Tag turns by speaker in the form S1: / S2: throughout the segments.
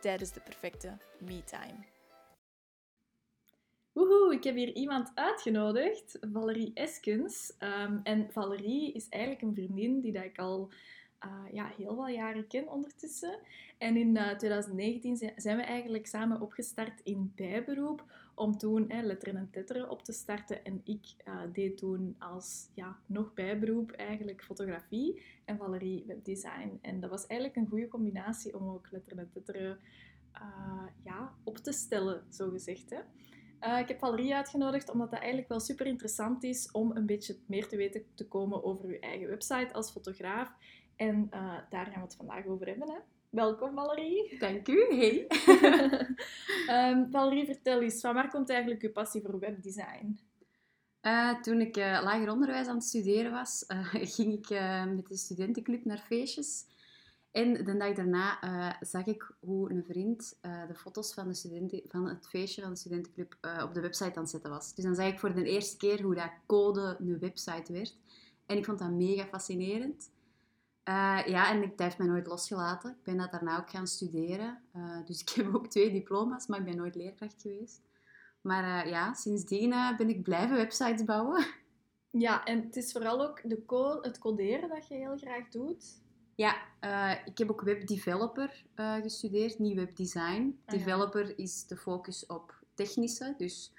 S1: tijdens de perfecte me-time. Woehoe, ik heb hier iemand uitgenodigd, Valerie Eskens. Um, en Valerie is eigenlijk een vriendin die dat ik al uh, ja, heel wat jaren ken ondertussen. En in uh, 2019 zijn we eigenlijk samen opgestart in bijberoep om toen hè, letteren en tetteren op te starten. En ik uh, deed toen als ja, nog bijberoep eigenlijk fotografie en Valerie webdesign. En dat was eigenlijk een goede combinatie om ook letteren en tetteren ja, op te stellen, zo gezegd. Hè. Uh, ik heb Valerie uitgenodigd omdat dat eigenlijk wel super interessant is om een beetje meer te weten te komen over uw eigen website als fotograaf. En daar gaan we het vandaag over hebben. Hè? Welkom Valerie.
S2: Dank u. Hey.
S1: um, Valerie, vertel eens, van waar komt eigenlijk uw passie voor webdesign?
S2: Uh, toen ik lager onderwijs aan het studeren was, ging ik met de studentenclub naar feestjes. En de dag daarna zag ik hoe een vriend de foto's van, de studenten, van het feestje van de studentenclub op de website aan het zetten was. Dus dan zag ik voor de eerste keer hoe dat code een website werd. En ik vond dat mega fascinerend. Ja, en ik, dat heeft mij nooit losgelaten. Ik ben dat daarna ook gaan studeren. dus ik heb ook twee diploma's, maar ik ben nooit leerkracht geweest. Maar ja, sindsdien ben ik blijven websites bouwen.
S1: Ja, en het is vooral ook de co het coderen dat je heel graag doet.
S2: Ja, ik heb ook webdeveloper gestudeerd, niet webdesign. Ah, developer is de focus op technische, dus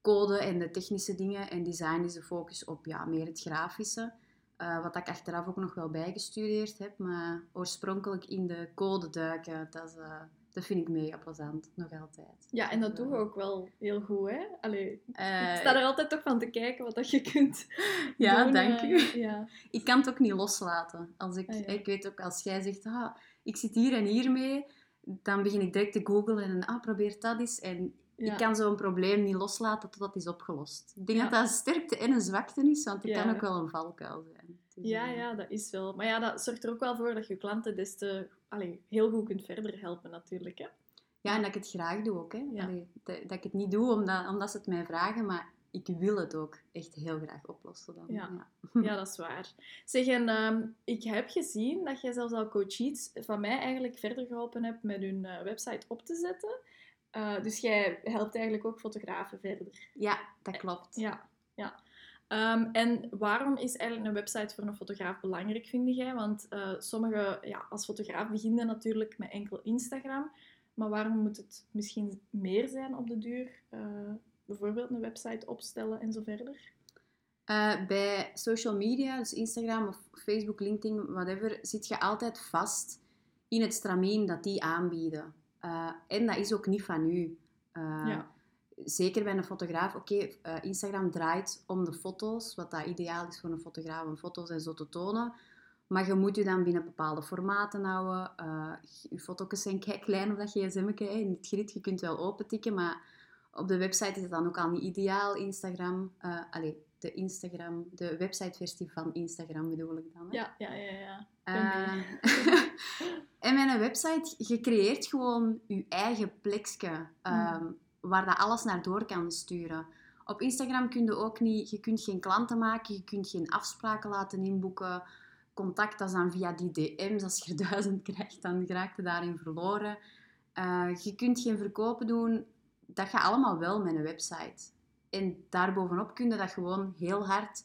S2: code en de technische dingen. En design is de focus op ja, meer het grafische. Uh, wat ik achteraf ook nog wel bijgestudeerd heb. Maar oorspronkelijk in de code duiken, dat is dat vind ik mega plezant, nog altijd.
S1: Ja, en dat doe je ook wel heel goed, hè? Allee, uh, ik sta er altijd toch van te kijken wat dat je kunt
S2: Ja, dank u. Ja. Ik kan het ook niet loslaten. Als ik, ah, ik weet ook, als jij zegt, ah, ik zit hier en hier mee, dan begin ik direct te googlen en ah, probeer dat eens. En ik kan zo'n probleem niet loslaten totdat het is opgelost. Ik denk dat dat een sterkte en een zwakte is, want het kan ook wel een valkuil zijn.
S1: Dus, ja, eh, ja, dat is wel. Maar ja, dat zorgt er ook wel voor dat je klanten des te allee, heel goed kunt verder helpen natuurlijk. Hè?
S2: Ja, en dat ik het graag doe ook. Hè? Allee, dat, dat, ik het niet doe omdat, omdat ze het mij vragen, maar ik wil het ook echt heel graag oplossen. Dan.
S1: Ja. ja. dat is waar. Zeg, en ehm, ik heb gezien dat jij zelfs al coaches van mij eigenlijk verder geholpen hebt met hun uh, website op te zetten. Uh, dus jij helpt eigenlijk ook fotografen verder.
S2: Ja, dat klopt.
S1: Ja, ja. Um, en waarom is eigenlijk een website voor een fotograaf belangrijk, vind jij? Want uh, sommige, ja, als fotograaf beginnen natuurlijk met enkel Instagram. Maar waarom moet het misschien meer zijn op de duur? Uh, bijvoorbeeld een website opstellen en zo verder?
S2: Uh, bij social media, dus Instagram of Facebook, LinkedIn, whatever, zit je altijd vast in het stramien dat die aanbieden. En dat is ook niet van u. ja zeker bij een fotograaf, oké, eh, Instagram draait om de foto's, wat dat ideaal is voor een fotograaf, om foto's en zo te tonen. Maar je moet je dan binnen bepaalde formaten houden. Je foto's zijn klein op dat gsm. In het grid, je kunt wel open tikken, maar op de website is het dan ook al niet ideaal. Instagram, allez, de Instagram, de websiteversie van Instagram bedoel ik dan.
S1: Hè? Ja, ja, ja. ja. Uh,
S2: en met een website, je creëert gewoon je eigen plekje. Um, waar dat alles naar door kan sturen. Op Instagram kun je ook niet, je kunt geen klanten maken, je kunt geen afspraken laten inboeken. Contact dat is dan via die DM's. Als je er duizend krijgt, dan raakt je daarin verloren. Uh, je kunt geen verkopen doen. Dat gaat allemaal wel met een website. En daarbovenop kun je dat gewoon heel hard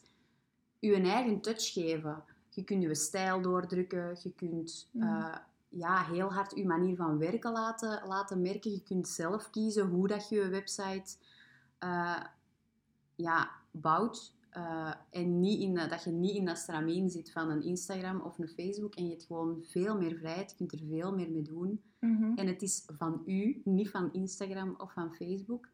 S2: je eigen touch geven. Je kunt je stijl doordrukken, je kunt uh, ja, heel hard je manier van werken laten, laten merken. Je kunt zelf kiezen hoe dat je je website uh, ja, bouwt. Uh, en niet in, dat je niet in dat stramien zit van een Instagram of een Facebook. En je hebt gewoon veel meer vrijheid. Je kunt er veel meer mee doen. Mhm. En het is van u, niet van Instagram of van Facebook.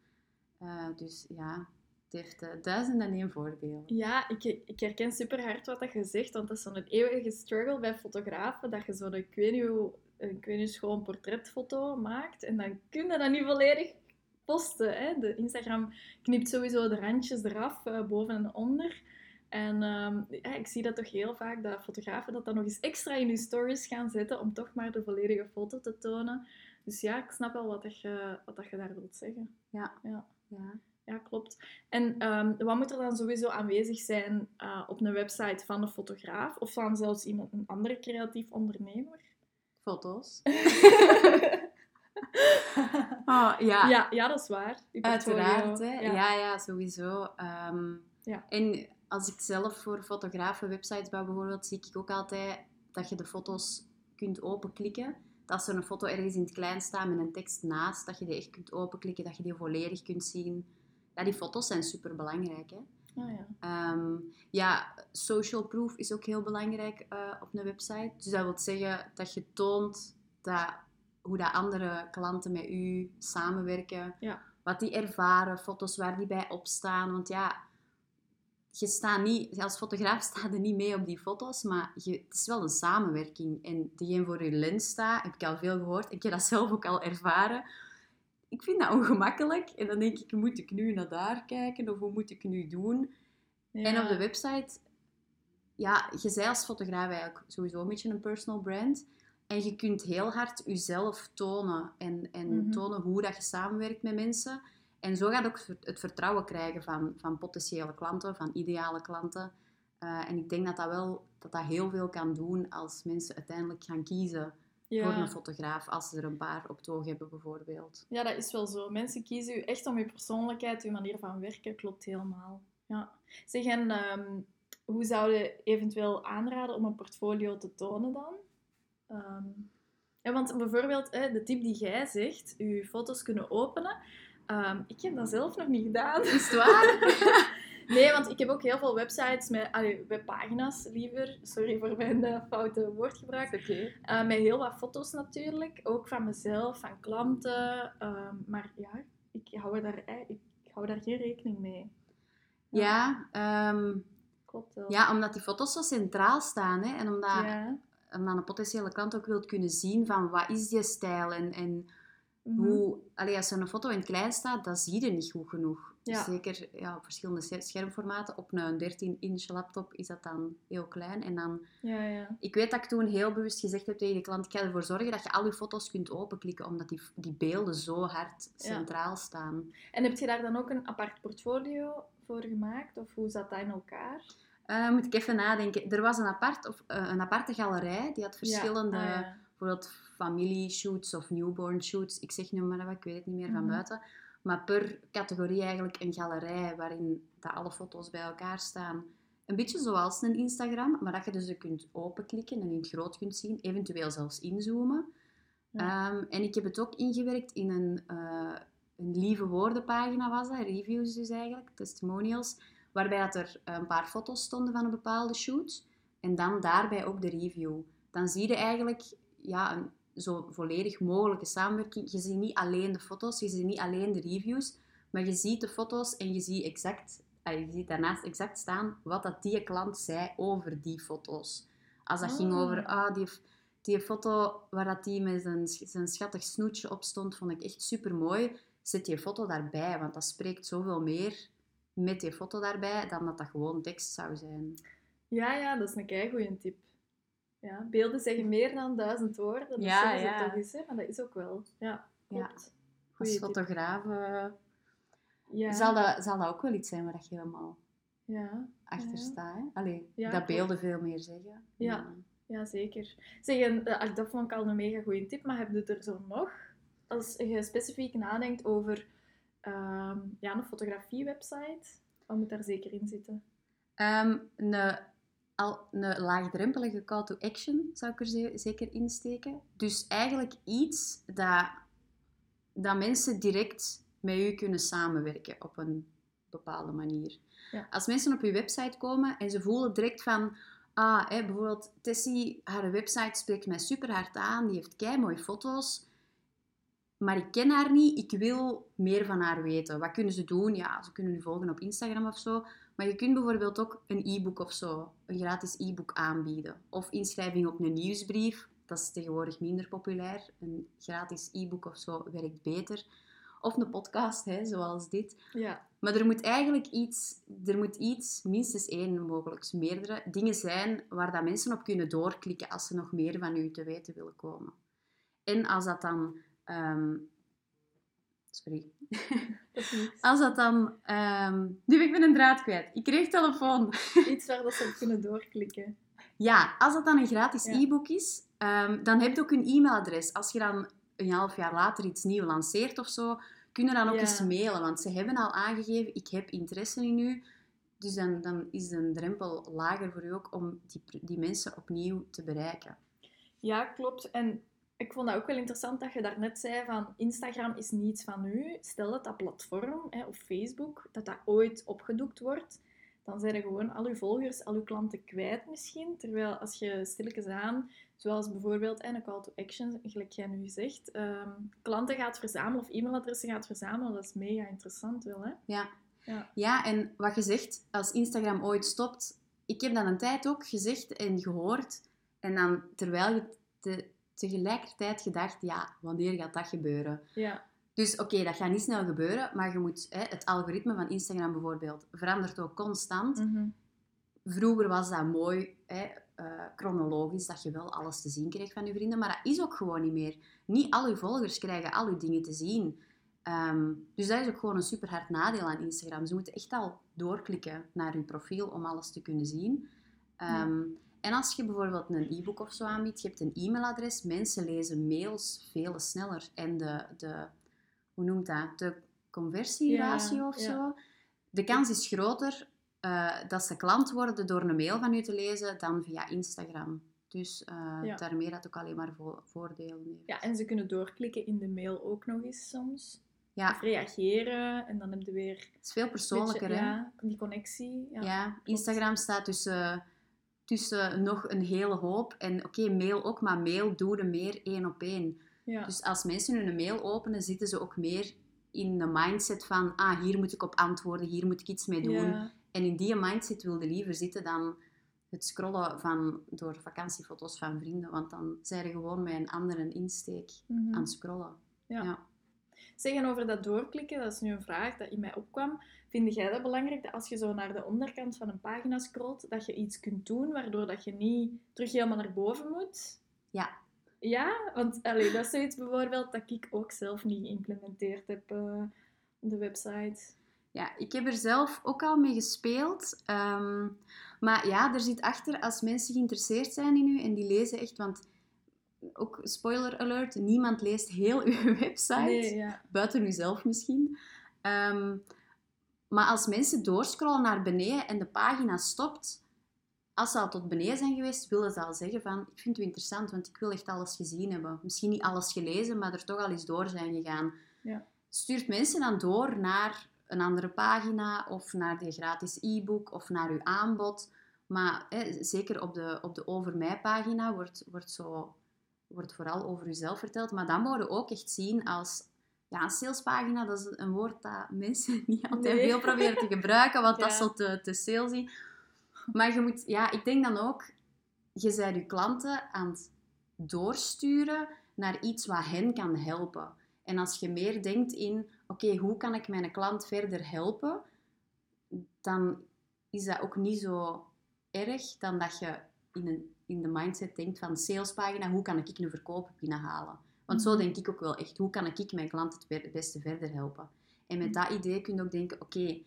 S2: Uh, dus ja, het heeft uh, duizend en één voordeel.
S1: Ja, ik, ik herken super hard wat dat je zegt, want dat is zo'n eeuwige struggle bij fotografen, dat je zo, ik weet niet hoe, een, ik weet niet, gewoon portretfoto maakt en dan kun je dat niet volledig posten. Hè? De Instagram knipt sowieso de randjes eraf, uh, boven en onder. En ehm, ja, ik zie dat toch heel vaak, dat fotografen dat dan nog eens extra in hun stories gaan zetten om toch maar de volledige foto te tonen. Dus ja, ik snap wel wat, dat je, wat dat je daar wilt zeggen.
S2: Ja.
S1: Ja,
S2: ja.
S1: ja klopt. En ehm, wat moet er dan sowieso aanwezig zijn uh, op een website van een fotograaf of van zelfs iemand, een andere creatief ondernemer?
S2: Foto's. oh, ja.
S1: ja. Ja, dat is waar.
S2: Uiteraard, hè. Ja. ja, ja, sowieso. Um, ja. En als ik zelf voor fotografen websites bouw bijvoorbeeld, zie ik ook altijd dat je de foto's kunt openklikken. Dat als er een foto ergens in het klein staat met een tekst naast, dat je die echt kunt openklikken, dat je die volledig kunt zien. Ja, die foto's zijn super belangrijk. Hè?
S1: Oh, ja.
S2: Um, ja, social proof is ook heel belangrijk uh, op een website. Dus dat wil zeggen dat je toont dat, hoe dat andere klanten met u samenwerken.
S1: Ja.
S2: Wat die ervaren, foto's waar die bij opstaan. Want ja, je staat niet, als fotograaf staat er niet mee op die foto's, maar je, het is wel een samenwerking. En degene voor je lens staat, heb ik al veel gehoord. Ik heb dat zelf ook al ervaren. Ik vind dat ongemakkelijk. En dan denk ik, moet ik nu naar daar kijken? Of hoe moet ik nu doen? Ja. En op de website, ja, je zei als fotograaf eigenlijk sowieso een beetje een personal brand. En je kunt heel hard jezelf tonen en, en mm -hmm. tonen hoe dat je samenwerkt met mensen. En zo gaat ook het vertrouwen krijgen van, van potentiële klanten, van ideale klanten. Uh, en ik denk dat dat wel dat dat heel veel kan doen als mensen uiteindelijk gaan kiezen ja. voor een fotograaf, als ze er een paar op toog hebben bijvoorbeeld.
S1: Ja, dat is wel zo. Mensen kiezen u echt om je persoonlijkheid, uw manier van werken, klopt helemaal. Ja. Zeg, en um, hoe zou je eventueel aanraden om een portfolio te tonen dan? Um, ja, want bijvoorbeeld, de tip die jij zegt, uw foto's kunnen openen, Um, ik heb dat zelf nog niet gedaan.
S2: Is het waar?
S1: nee, want ik heb ook heel veel websites met, allee, webpagina's liever. Sorry voor mijn uh, foute woordgebruik.
S2: Okay.
S1: Uh, met heel wat foto's natuurlijk. Ook van mezelf, van klanten. Um, maar ja, ik hou, daar, ik hou daar geen rekening mee.
S2: Ja, ja um,
S1: klopt wel.
S2: Ja, omdat die foto's zo centraal staan. Hè, en omdat, ja. omdat een potentiële klant ook wilt kunnen zien van wat is die stijl en... en Mm-hmm. Hoe, allee, als er een foto in het klein staat, dat zie je niet goed genoeg. Ja. Zeker ja, op verschillende schermformaten. Op een 13-inch laptop is dat dan heel klein. En dan,
S1: ja, ja.
S2: Ik weet dat ik toen heel bewust gezegd heb tegen de klant, ik ga ervoor zorgen dat je al je foto's kunt openklikken, omdat die, die beelden zo hard centraal staan.
S1: En heb je daar dan ook een apart portfolio voor gemaakt? Of hoe zat dat in elkaar?
S2: Uh, moet ik even nadenken. Er was een, apart, of, uh, een aparte galerij, die had verschillende...
S1: Ah,
S2: bijvoorbeeld familieshoots of newborn shoots. Ik zeg nu maar wat, ik weet het niet meer van
S1: Mhm.
S2: buiten. Maar per categorie eigenlijk een galerij waarin dat alle foto's bij elkaar staan. Een beetje zoals een Instagram, maar dat je dus kunt openklikken en in het groot kunt zien. Eventueel zelfs inzoomen.
S1: Ja.
S2: Ehm, en ik heb het ook ingewerkt in een, eh, een lieve woordenpagina was dat. Reviews dus eigenlijk, testimonials. Waarbij dat er een paar foto's stonden van een bepaalde shoot. En dan daarbij ook de review. Dan zie je eigenlijk ja, een zo volledig mogelijke samenwerking. Je ziet niet alleen de foto's, je ziet niet alleen de reviews, maar je ziet de foto's en je ziet exact, je ziet daarnaast exact staan wat dat die klant zei over die foto's. Als dat ging
S1: Oh.
S2: over, ah, die, die foto waar dat die met zijn, zijn schattig snoetje op stond, vond ik echt super mooi. Zet die foto daarbij, want dat spreekt zoveel meer met die foto daarbij dan dat dat gewoon tekst zou zijn.
S1: Ja, ja, dat is een kei goede tip. Ja, beelden zeggen meer dan duizend woorden. Dat
S2: Ja,
S1: zeggen ze
S2: ja.
S1: toch eens, hè? Maar dat is ook wel. Ja,
S2: Ja.
S1: klopt.
S2: Als
S1: Goeie tip.
S2: fotograaf
S1: Ja.
S2: zal, dat, zal dat ook wel iets zijn waar dat je helemaal
S1: Ja,
S2: achter
S1: Ja.
S2: staat. Hè? Allee,
S1: Ja,
S2: dat beelden veel meer zeggen.
S1: Ja. ja, zeker. Zeg, en, eh, dat vond ik al een mega goede tip, maar heb je er zo nog? Als je specifiek nadenkt over ehm, ja, een fotografiewebsite, wat moet daar zeker in zitten?
S2: Ehm, een, al, een laagdrempelige call to action zou ik er ze- zeker insteken. Dus eigenlijk iets dat, dat mensen direct met u kunnen samenwerken op een bepaalde manier.
S1: Ja.
S2: Als mensen op uw website komen en ze voelen direct van... Ah, hè, bijvoorbeeld Tessie, haar website spreekt mij super hard aan. Die heeft kei mooie foto's. Maar ik ken haar niet. Ik wil meer van haar weten. Wat kunnen ze doen? Ja, ze kunnen u volgen op Instagram of zo. Maar je kunt bijvoorbeeld ook een e-book of zo, een gratis e-book aanbieden. Of inschrijving op een nieuwsbrief. dat is tegenwoordig minder populair. Een gratis e-book of zo werkt beter. Of een podcast, hè, zoals dit.
S1: Ja.
S2: Maar er moet eigenlijk iets, er moet iets, minstens één, mogelijk meerdere, dingen zijn waar dat mensen op kunnen doorklikken als ze nog meer van u te weten willen komen. En als dat dan... ehm, sorry.
S1: Dat is niets.
S2: Als dat dan... ehm, nu ben ik een draad kwijt. Ik kreeg telefoon.
S1: Iets waar dat ze op kunnen doorklikken.
S2: Ja, als dat dan een gratis
S1: Ja.
S2: e-book is, ehm, dan heb je ook een e-mailadres. Als je dan een half jaar later iets nieuws lanceert of zo, kun je dan ook
S1: Ja.
S2: eens mailen. Want ze hebben al aangegeven, ik heb interesse in u. Dus dan, dan is de drempel lager voor u ook om die, die mensen opnieuw te bereiken.
S1: Ja, klopt. En ik vond dat ook wel interessant dat je daarnet zei van Instagram is niets van u. Stel dat dat platform, hè, of Facebook, dat dat ooit opgedoekt wordt, dan zijn er gewoon al uw volgers, al uw klanten kwijt misschien. Terwijl als je stilletjes aan, zoals bijvoorbeeld hè, een call to action, gelijk jij nu zegt, ehm, klanten gaat verzamelen of e-mailadressen gaat verzamelen, dat is mega interessant wel, hè?
S2: Ja.
S1: Ja.
S2: ja, en wat je zegt, als Instagram ooit stopt... Ik heb dat een tijd ook gezegd en gehoord. En dan, terwijl je te- tegelijkertijd gedacht, ja, wanneer gaat dat gebeuren?
S1: Ja,
S2: Dus oké, dat gaat niet snel gebeuren, maar je moet, hè, het algoritme van Instagram bijvoorbeeld verandert ook constant.
S1: mhm.
S2: Vroeger was dat mooi, hè, eh, chronologisch, dat je wel alles te zien kreeg van je vrienden, maar dat is ook gewoon niet meer. Niet al je volgers krijgen al je dingen te zien. Ehm, dus dat is ook gewoon een super hard nadeel aan Instagram. Ze moeten echt al doorklikken naar je profiel om alles te kunnen zien. Ehm, En als je bijvoorbeeld een e-book of zo aanbiedt, je hebt een e-mailadres, mensen lezen mails veel sneller. En de, de hoe noemt dat? De conversieratio
S1: Ja,
S2: of
S1: ja.
S2: zo. De kans is groter eh, dat ze klant worden door een mail van u te lezen dan via Instagram. Dus eh,
S1: Ja.
S2: daarmee dat ook alleen maar vo- voordelen heeft.
S1: ja, en ze kunnen doorklikken in de mail ook nog eens soms.
S2: Ja,
S1: Of reageren en dan heb je weer
S2: het is veel persoonlijker,
S1: beetje,
S2: hè?
S1: Ja, die connectie. Ja.
S2: Ja, Instagram staat tussen, tussen nog een hele hoop. En oké, mail ook, maar mail doe er meer één op één.
S1: Ja.
S2: Dus als mensen hun mail openen, zitten ze ook meer in de mindset van ah, hier moet ik op antwoorden, hier moet ik iets mee doen.
S1: Ja.
S2: En in die mindset wilde liever zitten dan het scrollen van, door vakantiefoto's van vrienden. Want dan zijn je gewoon met een andere insteek
S1: Mhm.
S2: aan het scrollen.
S1: Ja.
S2: Ja.
S1: Zeg, en over dat doorklikken, dat is nu een vraag dat in mij opkwam. Vind jij dat belangrijk, dat als je zo naar de onderkant van een pagina scrolt, dat je iets kunt doen waardoor dat je niet terug helemaal naar boven moet?
S2: Ja.
S1: Ja? Want allee, dat is zoiets bijvoorbeeld dat ik ook zelf niet geïmplementeerd heb eh, op de website.
S2: Ja, ik heb er zelf ook al mee gespeeld. Ehm, maar ja, er zit achter, als mensen geïnteresseerd zijn in u en die lezen echt, want ook spoiler alert, niemand leest heel uw website,
S1: Nee, ja.
S2: buiten uzelf misschien. Ehm, maar als mensen doorscrollen naar beneden en de pagina stopt, als ze al tot beneden zijn geweest, willen ze al zeggen van, ik vind u interessant, want ik wil echt alles gezien hebben. Misschien niet alles gelezen, maar er toch al eens door zijn gegaan.
S1: Ja.
S2: Stuurt mensen dan door naar een andere pagina of naar die gratis e-book of naar uw aanbod. Maar hè, zeker op de, op de Over Mij pagina wordt, wordt, zo, wordt vooral over uzelf verteld. Maar dan worden ook echt zien als ja, een salespagina. Dat is een woord dat mensen niet altijd
S1: Nee.
S2: veel proberen te gebruiken, want dat is zo te, te salesy. Maar je moet, ja, ik denk dan ook, je bent je klanten aan het doorsturen naar iets wat hen kan helpen. En als je meer denkt in, oké, hoe kan ik mijn klant verder helpen, dan is dat ook niet zo erg dan dat je in, een, in de mindset denkt van salespagina, hoe kan ik een verkoop binnenhalen? Want zo
S1: Mhm.
S2: denk ik ook wel echt, hoe kan ik mijn klant het beste verder helpen? En met dat idee kun je ook denken, oké,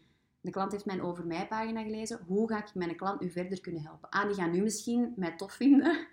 S2: de klant heeft mijn over mij pagina gelezen, hoe ga ik mijn klant nu verder kunnen helpen? Ah, die gaan nu misschien mij tof vinden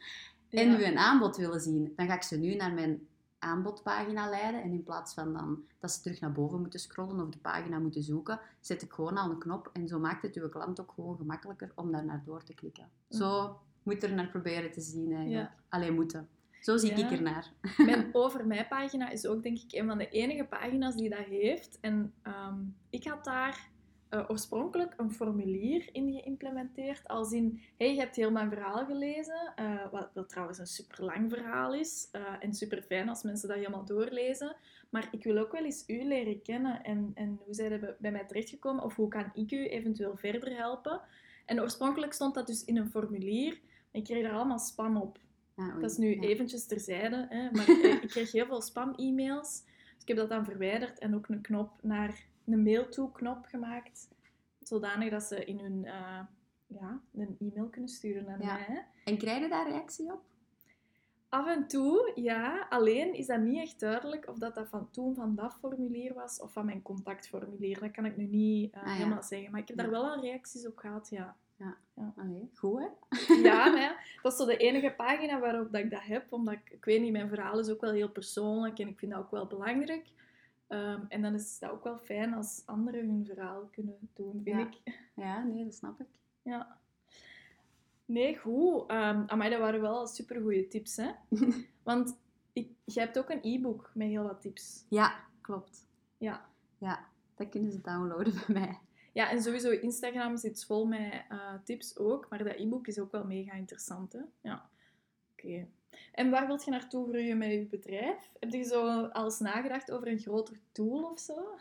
S2: en
S1: Ja.
S2: nu een aanbod willen zien. Dan ga ik ze nu naar mijn aanbodpagina leiden en in plaats van dan dat ze terug naar boven moeten scrollen of de pagina moeten zoeken, zet ik gewoon al een knop en zo maakt het uw klant ook gewoon gemakkelijker om daar naar door te klikken. Zo moet er naar proberen te zien eigenlijk. Alleen moeten. Zo zie
S1: Ja.
S2: ik ernaar.
S1: Mijn Over Mij pagina is ook denk ik een van de enige pagina's die dat heeft. En ehm, ik had daar eh, oorspronkelijk een formulier in geïmplementeerd. Als in, hey, je hebt heel mijn verhaal gelezen. eh, wat, wat trouwens een super lang verhaal is. eh, en super fijn als mensen dat helemaal doorlezen. Maar ik wil ook wel eens u leren kennen. En, en hoe bij, bij mij terechtgekomen? Of hoe kan ik u eventueel verder helpen? En oorspronkelijk stond dat dus in een formulier. Ik kreeg daar allemaal spam op.
S2: Ah.
S1: Dat is nu
S2: Ja.
S1: eventjes terzijde, hè, maar ik ik kreeg heel veel spam-e-mails. Dus ik heb dat dan verwijderd en ook een knop naar een mail toe knop gemaakt. Zodanig dat ze in hun eh, ja, een e-mail kunnen sturen naar
S2: Ja.
S1: mij. Hè.
S2: En krijg je daar reactie op?
S1: Af en toe, ja. Alleen is dat niet echt duidelijk of dat, dat van toen van dat formulier was of van mijn contactformulier. Dat kan ik nu niet eh,
S2: Ah, ja.
S1: helemaal zeggen. Maar ik heb daar wel al reacties op gehad, ja.
S2: Allee, goed hè?
S1: Ja, maar ja, dat is zo de enige pagina waarop dat ik dat heb. Omdat ik, ik weet niet, mijn verhaal is ook wel heel persoonlijk en ik vind dat ook wel belangrijk. Ehm, en dan is dat ook wel fijn als anderen hun verhaal kunnen doen, vind
S2: Ja.
S1: ik.
S2: Ja, nee, dat snap ik.
S1: Ja. Nee, goed. Um, amai, dat waren wel supergoeie tips, hè. Want ik, jij hebt ook een e-book met heel wat tips.
S2: Ja, klopt.
S1: Ja.
S2: Ja, dat kunnen ze downloaden bij mij.
S1: Ja, en sowieso Instagram zit vol met eh, tips ook, maar dat e-book is ook wel mega interessant, hè. Ja. Oké. En waar wilt je naartoe groeien met je bedrijf? Heb je zo al eens nagedacht over een groter doel of zo?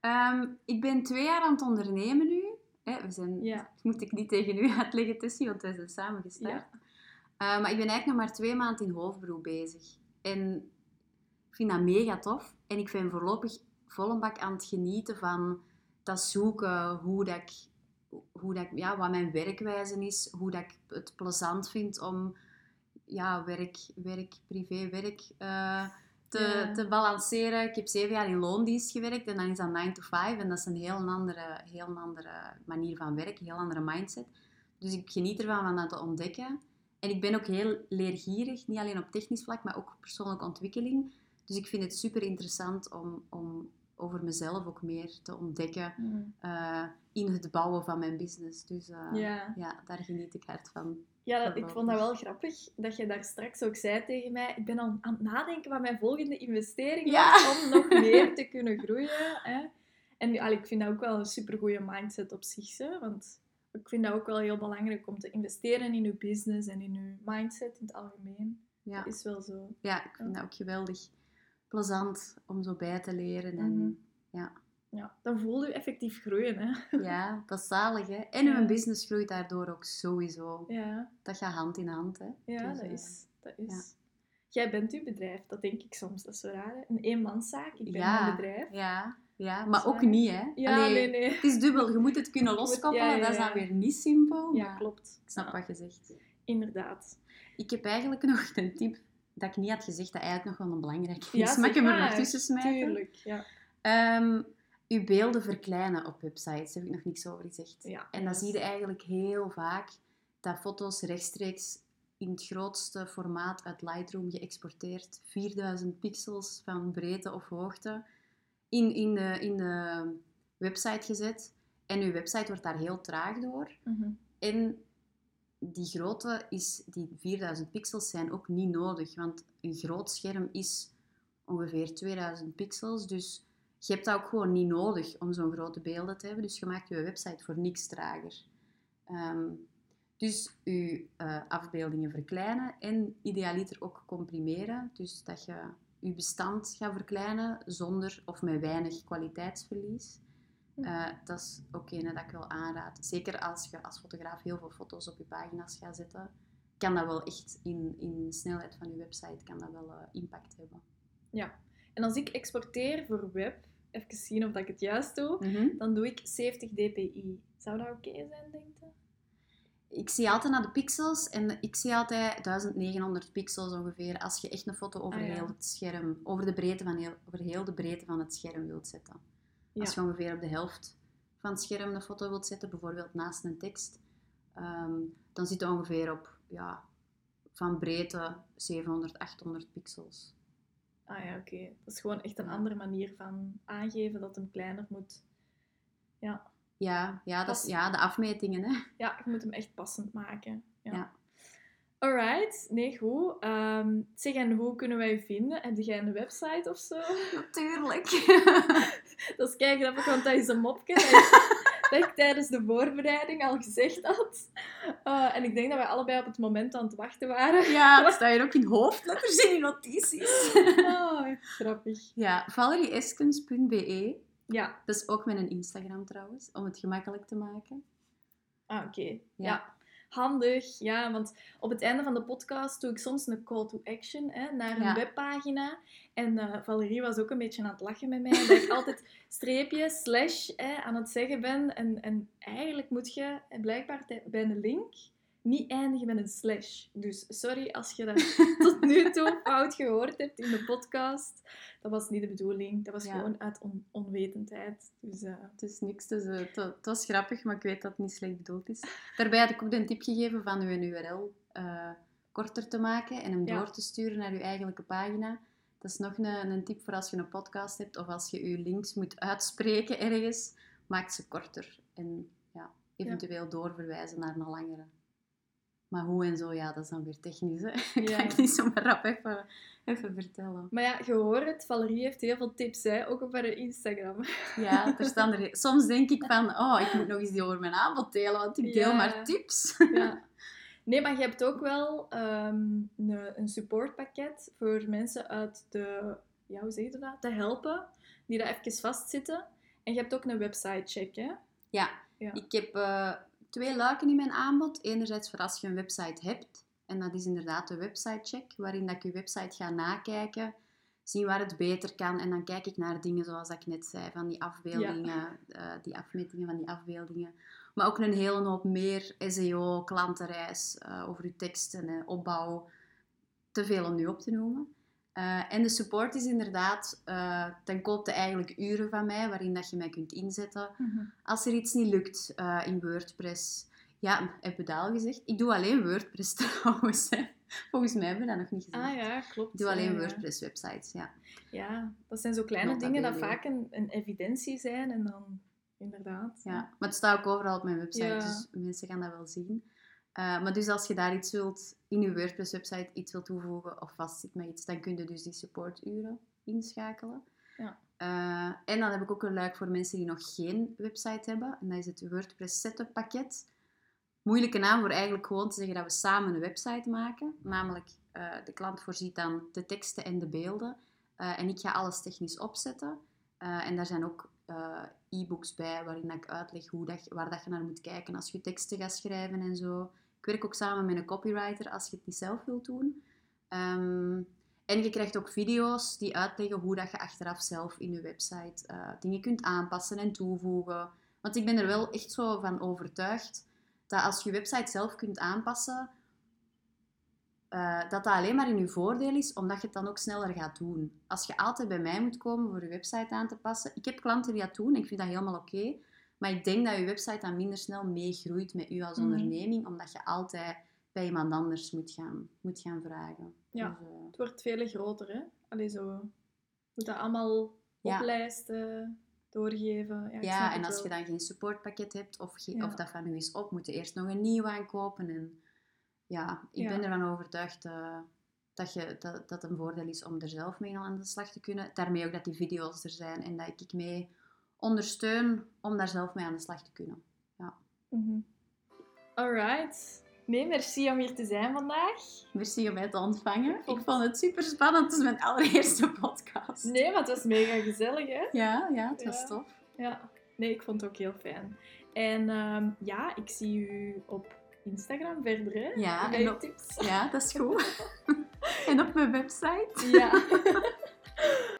S2: Ehm, ik ben twee jaar aan het ondernemen nu. Hè, we zijn,
S1: Ja.
S2: Dat moet ik niet tegen u uitleggen, Tessie, want wij zijn samen gestart.
S1: Ja.
S2: Eh, maar ik ben eigenlijk nog maar twee maanden in hoofdberoep bezig. En ik vind dat mega tof. En ik ben voorlopig vol een bak aan het genieten van dat zoeken, hoe dat ik, hoe dat ik, ja, wat mijn werkwijze is, hoe dat ik het plezant vind om ja, werk, werk, privé, werk eh, te,
S1: Ja.
S2: te balanceren. Ik heb zeven jaar in loondienst gewerkt en dan is dat 9 to 5 en dat is een heel andere, heel andere manier van werken, een heel andere mindset. Dus ik geniet ervan van dat te ontdekken. En ik ben ook heel leergierig, niet alleen op technisch vlak, maar ook op persoonlijke ontwikkeling. Dus ik vind het super interessant om, om over mezelf ook meer te ontdekken
S1: Hmm.
S2: eh, in het bouwen van mijn business. Dus eh, ja.
S1: Ja.
S2: daar geniet ik hard van.
S1: Ja, dat, ik vond dat wel grappig dat je daar straks ook zei tegen mij. Ik ben al aan het nadenken wat mijn volgende investering
S2: Ja.
S1: om nog meer te kunnen groeien. Hè. En allee, ik vind dat ook wel een supergoeie mindset op zich. Hè, want ik vind dat ook wel heel belangrijk om te investeren in je business en in je mindset in het algemeen.
S2: Ja,
S1: Dat is wel zo.
S2: ja ik vind dat ook geweldig plezant om zo bij te leren. En,
S1: Mhm.
S2: ja.
S1: Ja, dan voel je effectief groeien. Hè.
S2: ja, dat is zalig. Hè? En
S1: Ja.
S2: uw business groeit daardoor ook sowieso.
S1: Ja,
S2: Dat gaat hand in hand. Hè?
S1: ja
S2: Dus,
S1: dat
S2: eh,
S1: is. Dat is. Jij bent uw bedrijf, dat denk ik soms. Dat is zo raar. Hè? Een eenmanszaak, ik ben
S2: Ja.
S1: mijn bedrijf.
S2: Ja, ja, maar ook niet, hè?
S1: Ja,
S2: Allee,
S1: nee, nee.
S2: Het is dubbel. Je moet het kunnen loskoppelen.
S1: ja,
S2: Dat is dan weer niet simpel.
S1: Ja, klopt.
S2: Ik snap wat je zegt.
S1: Inderdaad.
S2: Ik heb eigenlijk nog een tip dat ik niet had gezegd, dat eigenlijk nog wel een belangrijk is.
S1: Ja, zeg
S2: ik hem er nog
S1: maar.
S2: tussen smijten?
S1: Tuurlijk, ja.
S2: Ehm, uw beelden verkleinen op websites, daar heb ik nog niks over gezegd.
S1: ja
S2: En dan zie je eigenlijk heel vaak dat foto's rechtstreeks in het grootste formaat uit Lightroom geëxporteerd, 4000 pixels van breedte of hoogte, in, in, de, in de website gezet. En uw website wordt daar heel traag door.
S1: Mhm.
S2: En die grootte is, die 4000 pixels zijn ook niet nodig, want een groot scherm is ongeveer 2000 pixels. Dus je hebt dat ook gewoon niet nodig om zo'n grote beelden te hebben. Dus je maakt je website voor niks trager. Ehm, dus je eh, afbeeldingen verkleinen en idealiter ook comprimeren. Dus dat je je bestand gaat verkleinen zonder of met weinig kwaliteitsverlies. Eh, dat is ook een dat ik wil aanraden. Zeker als je als fotograaf heel veel foto's op je pagina's gaat zetten, kan dat wel echt in, in snelheid van je website kan dat wel eh, impact hebben.
S1: En als ik exporteer voor web, even zien of dat ik het juist doe,
S2: Mhm.
S1: dan doe ik 70 dpi. Zou dat oké zijn, denk je?
S2: Ik zie altijd naar de pixels en ik zie altijd 1900 pixels ongeveer als je echt een foto over
S1: Ah, ja.
S2: heel het scherm, over de breedte van heel, over heel de breedte van het scherm wilt zetten.
S1: Ja.
S2: Als je ongeveer op de helft van het scherm een foto wilt zetten, bijvoorbeeld naast een tekst, ehm, dan zit het ongeveer op ja, van breedte 700, 800 pixels.
S1: Ah ja, oké. Dat is gewoon echt een andere manier van aangeven dat hem kleiner moet. Ja,
S2: Ja, ja, dat is, ja de afmetingen. Hè.
S1: ja je moet hem echt passend maken. Alright, nee, goed. Ehm, zeg, en hoe kunnen wij je vinden? Heb jij een website of zo?
S2: Natuurlijk.
S1: Dat is kei grappig, want dat is een mopje dat ik, tijdens de voorbereiding al gezegd had. Eh, en ik denk dat wij allebei op het moment aan het wachten waren.
S2: ja, dat staat hier ook in hoofdletters in je notities.
S1: Oh, grappig.
S2: ja, valerieeskens.be.
S1: Ja,
S2: Dat is ook met een Instagram trouwens, om het gemakkelijk te maken.
S1: ah, oké. Ja.
S2: Ja.
S1: Handig. Ja, want op het einde van de podcast doe ik soms een call to action hè, naar een
S2: Ja.
S1: webpagina. En eh, Valerie was ook een beetje aan het lachen met mij. Dat ik altijd streepje, slash hè, aan het zeggen ben. En, en eigenlijk moet je blijkbaar bij een link niet eindigen met een slash. Dus sorry als je dat tot nu toe fout gehoord hebt in de podcast. Dat was niet de bedoeling. Dat was
S2: Ja.
S1: gewoon uit on- onwetendheid. Dus eh,
S2: Het is niks, dus, het, het was grappig, maar ik weet dat het niet slecht bedoeld is. Daarbij had ik ook de tip gegeven van uw URL eh, korter te maken en hem
S1: Ja.
S2: door te sturen naar uw eigenlijke pagina. Dat is nog een, een tip voor als je een podcast hebt of als je je links moet uitspreken ergens. Maak ze korter en ja, eventueel doorverwijzen naar een langere. Maar hoe en zo, ja, dat is dan weer technisch. Hè?
S1: Ja.
S2: kan ik niet zomaar rap even, even vertellen.
S1: Maar ja, je hoort het, Valerie heeft heel veel tips, hè? ook op haar Instagram.
S2: Ja, er staan er... Soms denk ik van, oh, ik moet nog eens die over mijn aanbod delen, want ik deel
S1: Ja.
S2: maar tips.
S1: Ja. Nee, maar je hebt ook wel ehm, een, een supportpakket voor mensen uit de, ja, hoe zeg je dat, te helpen, die daar even vastzitten. En je hebt ook een website check, hè?
S2: Ja,
S1: Ja.
S2: ik heb eh, twee luiken in mijn aanbod. Enerzijds voor als je een website hebt. En dat is inderdaad de website check, waarin dat ik je website ga nakijken, zien waar het beter kan. En dan kijk ik naar dingen zoals ik net zei, van die afbeeldingen, eh, die afmetingen van die afbeeldingen. Maar ook een hele hoop meer SEO, klantenreis, eh, over je teksten, en opbouw. Te veel om nu op te noemen. Eh, en de support is inderdaad, eh ten koopte eigenlijk uren van mij, waarin dat je mij kunt inzetten. Als er iets niet lukt eh, in WordPress, ja, heb je al gezegd? Ik doe alleen WordPress trouwens. Hè. Volgens mij hebben we dat nog niet gezegd.
S1: Ah ja, klopt.
S2: Ik doe alleen
S1: Ja, ja.
S2: WordPress websites, ja.
S1: Ja, dat zijn zo kleine dingen dat vaak een, een evidentie zijn en dan inderdaad.
S2: ja. Maar het staat ook overal op mijn website,
S1: Ja.
S2: dus mensen gaan dat wel zien. Eh, maar dus als je daar iets wilt, in je WordPress website iets wilt toevoegen of vastzit met iets, dan kun je dus die supporturen inschakelen.
S1: Ja.
S2: Eh, en dan heb ik ook een luik voor mensen die nog geen website hebben. En dat is het WordPress Setup pakket. Moeilijke naam voor eigenlijk gewoon te zeggen dat we samen een website maken. Namelijk, eh, de klant voorziet dan de teksten en de beelden. En ik ga alles technisch opzetten. En daar zijn ook e-books bij waarin ik uitleg hoe dat, waar dat je naar moet kijken als je teksten gaat schrijven en zo. Werk ook samen met een copywriter als je het niet zelf wilt doen. Ehm, en je krijgt ook video's die uitleggen hoe dat je achteraf zelf in je website eh, dingen kunt aanpassen en toevoegen. Want ik ben er wel echt zo van overtuigd dat als je website zelf kunt aanpassen, eh, dat dat alleen maar in je voordeel is, omdat je het dan ook sneller gaat doen. Als je altijd bij mij moet komen voor je website aan te passen. Ik heb klanten die dat doen, ik vind dat helemaal oké. Maar ik denk dat je website dan minder snel meegroeit met u als
S1: Mhm.
S2: onderneming, omdat je altijd bij iemand anders moet gaan, moet gaan vragen.
S1: Ja.
S2: Dus, eh,
S1: Het wordt veel groter, hè? Allee, zo. Je moet dat allemaal
S2: Ja.
S1: oplijsten, doorgeven. Ja,
S2: Ja, en als
S1: wel.
S2: je dan geen supportpakket hebt of,
S1: Ja.
S2: of dat van u is op, moet je eerst nog een nieuw aankopen. En ja, ik ben ervan overtuigd eh, dat, je, dat dat een voordeel is om er zelf mee aan de slag te kunnen. Daarmee ook dat die video's er zijn en dat ik mee ondersteun om daar zelf mee aan de slag te kunnen.
S1: Mhm. Alright. Nee, merci om hier te zijn vandaag.
S2: Merci om mij te ontvangen. Ik
S1: vond-
S2: vond het super spannend. Het is mijn allereerste podcast.
S1: Nee, maar het was mega gezellig, hè?
S2: Ja, ja, het was
S1: Ja.
S2: tof.
S1: Ja. Nee, ik vond het ook heel fijn. En ehm, ja, ik zie u op Instagram verder, hè?
S2: Ja, en op-
S1: tips.
S2: Ja, dat is goed. en op mijn website.
S1: Ja.